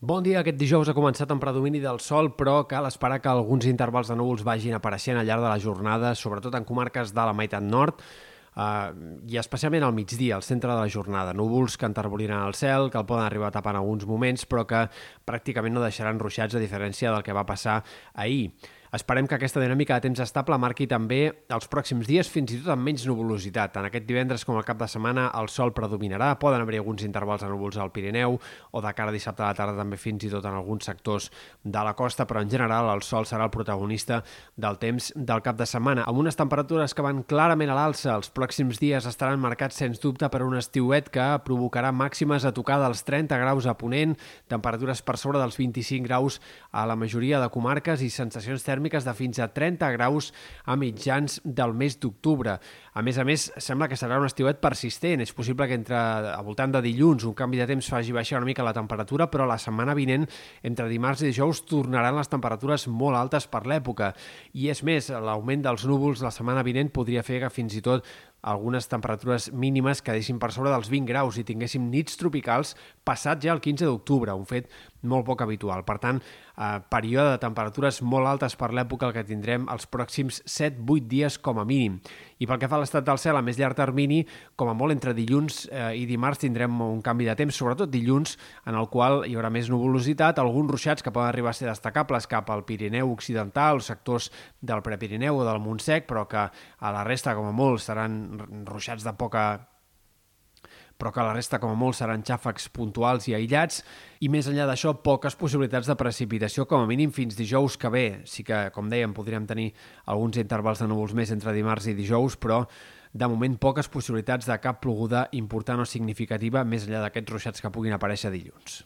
Bon dia. Aquest dijous ha començat amb predomini del sol, però cal esperar que alguns intervals de núvols vagin apareixent al llarg de la jornada, sobretot en comarques de la meitat nord, Uh, i especialment al migdia, al centre de la jornada. Núvols que enterboliran el cel, que el poden arribar a tapar en alguns moments, però que pràcticament no deixaran ruixats, a diferència del que va passar ahir. Esperem que aquesta dinàmica de temps estable marqui també els pròxims dies, fins i tot amb menys nuvolositat. En aquest divendres, com el cap de setmana, el sol predominarà, poden haver alguns intervals de núvols al Pirineu, o de cara a dissabte a la tarda també fins i tot en alguns sectors de la costa, però en general el sol serà el protagonista del temps del cap de setmana, amb unes temperatures que van clarament a l'alça. Els pròxims dies estaran marcats, sens dubte, per un estiuet que provocarà màximes a tocar dels 30 graus a Ponent, temperatures per sobre dels 25 graus a la majoria de comarques i sensacions tèrmiques tèrmiques de fins a 30 graus a mitjans del mes d'octubre. A més a més, sembla que serà un estiuet persistent. És possible que entre al voltant de dilluns un canvi de temps faci baixar una mica la temperatura, però la setmana vinent, entre dimarts i dijous, tornaran les temperatures molt altes per l'època. I és més, l'augment dels núvols la setmana vinent podria fer que fins i tot algunes temperatures mínimes que deixin per sobre dels 20 graus i tinguéssim nits tropicals passat ja el 15 d'octubre, un fet molt poc habitual. Per tant, eh, període de temperatures molt altes per l'època el que tindrem els pròxims 7-8 dies com a mínim. I pel que fa a l'estat del cel, a més llarg termini, com a molt entre dilluns eh, i dimarts tindrem un canvi de temps, sobretot dilluns, en el qual hi haurà més nuvolositat, alguns ruixats que poden arribar a ser destacables cap al Pirineu Occidental, sectors del Prepirineu o del Montsec, però que a la resta, com a molt, seran ruixats de poca però que la resta, com a molt, seran xàfecs puntuals i aïllats, i més enllà d'això, poques possibilitats de precipitació, com a mínim fins dijous que ve. Sí que, com dèiem, podríem tenir alguns intervals de núvols més entre dimarts i dijous, però de moment poques possibilitats de cap ploguda important o significativa més enllà d'aquests ruixats que puguin aparèixer dilluns.